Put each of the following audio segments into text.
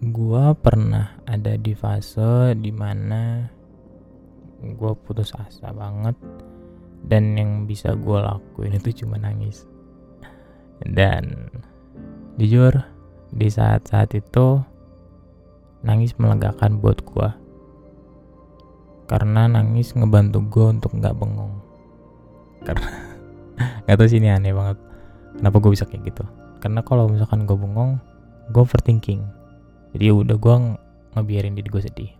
gua pernah ada di fase di mana gua putus asa banget dan yang bisa gua lakuin itu cuma nangis. Dan jujur di saat-saat itu nangis melegakan buat gua. Karena nangis ngebantu gue untuk nggak bengong. Karena nggak tahu sih ini aneh banget. Kenapa gue bisa kayak gitu? Karena kalau misalkan gue bengong gue overthinking jadi ya udah gue ngebiarin diri gue sedih.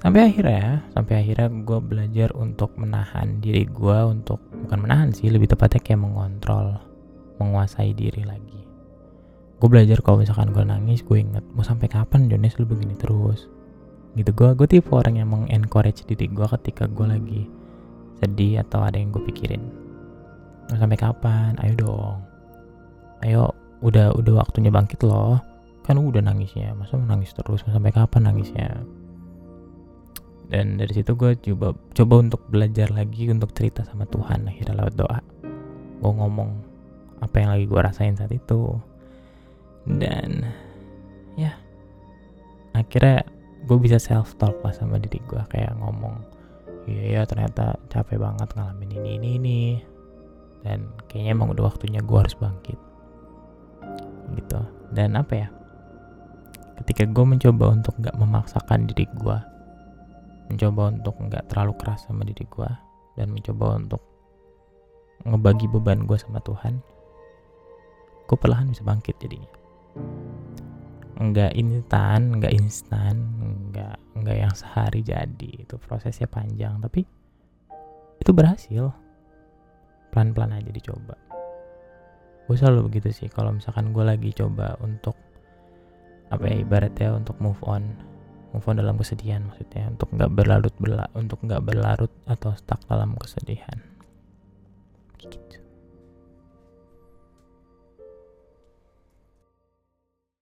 Sampai akhirnya sampai akhirnya gue belajar untuk menahan diri gue untuk bukan menahan sih lebih tepatnya kayak mengontrol menguasai diri lagi. Gue belajar kalau misalkan gue nangis gue inget mau sampai kapan Jones lu begini terus? Gitu. Gue gue tipe orang yang mengencourage diri gue ketika gue lagi sedih atau ada yang gue pikirin. Mau sampai kapan? Ayo dong. Ayo udah udah waktunya bangkit loh kan udah nangisnya masa nangis terus? Sampai kapan nangisnya dan dari situ gue coba coba untuk belajar lagi untuk cerita sama Tuhan akhirnya lewat doa. Gue ngomong apa yang lagi gue rasain saat itu. Dan ya akhirnya gue bisa self talk lah sama diri gue kayak ngomong iya ya ternyata capek banget ngalamin ini ini ini. Dan kayaknya emang udah waktunya gue harus bangkit. Gitu. Dan apa ya ketika gue mencoba untuk nggak memaksakan diri gue mencoba untuk nggak terlalu keras sama diri gue dan mencoba untuk ngebagi beban gue sama Tuhan gue perlahan bisa bangkit jadinya. Nggak instan nggak instan nggak nggak yang sehari jadi itu prosesnya panjang tapi itu berhasil. Pelan pelan aja dicoba. Gue selalu begitu sih kalau misalkan gue lagi coba untuk apa ya ibaratnya untuk move on move on dalam kesedihan maksudnya untuk nggak berlarut berla untuk nggak berlarut atau stuck dalam kesedihan. Gitu